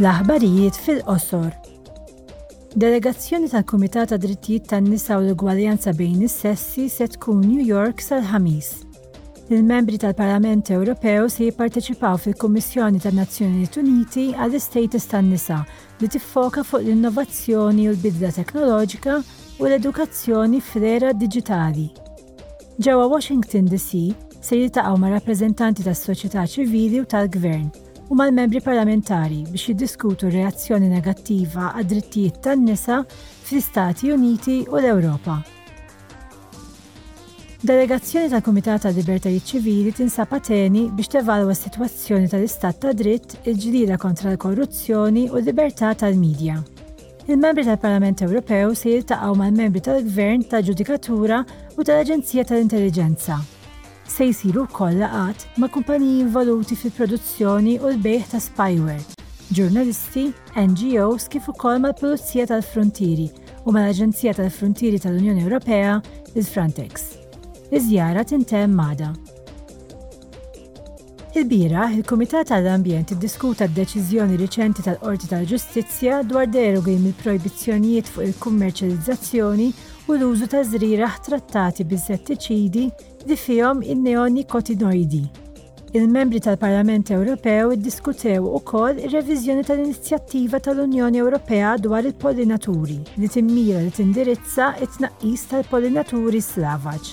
L-aħbarijiet fil-qosor. Delegazzjoni tal-Kumitat għad-Drittijiet tan-Nisa u l-Ugwaljanza bejn is-Sessi se tkun New York sal-Ħamis. Il-membri tal-Parlament Ewropew se jipparteċipaw fil-Kummissjoni tan-Nazzjonijiet Uniti għall-Istatus tan-Nisa li tiffoka fuq l-innovazzjoni u l-bidla teknoloġika u l-edukazzjoni fl-era diġitali. Ġewwa Washington DC se jiltaqgħu ma' rappreżentanti tas-soċjetà ċivili u tal-gvern. u mal-membri parlamentari biex jiddiskutu r-reazzjoni negattiva għad-drittijiet tan-nisa fl-Istati Uniti u l-Ewropa. Delegazzjoni tal-Kumitat tal Libertajiet Ċivili tinsab Ateni biex tevalwa s-sitwazzjoni tal-istat ta' dritt, il-ġlida kontra l-korruzzjoni u l-libertà tal-medja. Il-membri tal-Parlament Ewropew se jiltaqgħu mal-membri tal-Gvern tal-Ġudikatura u tal-Aġenzija tal-Intelliġenza. Se jsiru wkoll laqgħat ma' kumpaniji involuti fil-produzzjoni u l-bejgħ ta' spyware, ġurnalisti, NGOs kif ukoll mal-Pulizija tal-Fruntieri u mal-Aġenzija tal-Fruntieri tal-Unjoni Ewropea, il-Frontex. Iż-żjara tintemm għada. Ilbieraħ, il-Kumitat għall-Ambjent iddiskuta d-deċiżjoni riċenti tal-Qorti tal-Ġustizzja dwar derogi mill-projbizzjonijiet fuq il-kummerċjalizzazzjoni u l-użu ta' żrieragħ trattati b'insettiċidi, li fihom in-neonikotinoidi. Il-Membri tal-Parlament Ewropew iddiskutew ukoll ir-reviżjoni tal-Inizjattiva tal-Unjoni Ewropea dwar il-Pollinaturi li timmira li tindirizza t-tnaqqis tal-pollinaturi slavaġ.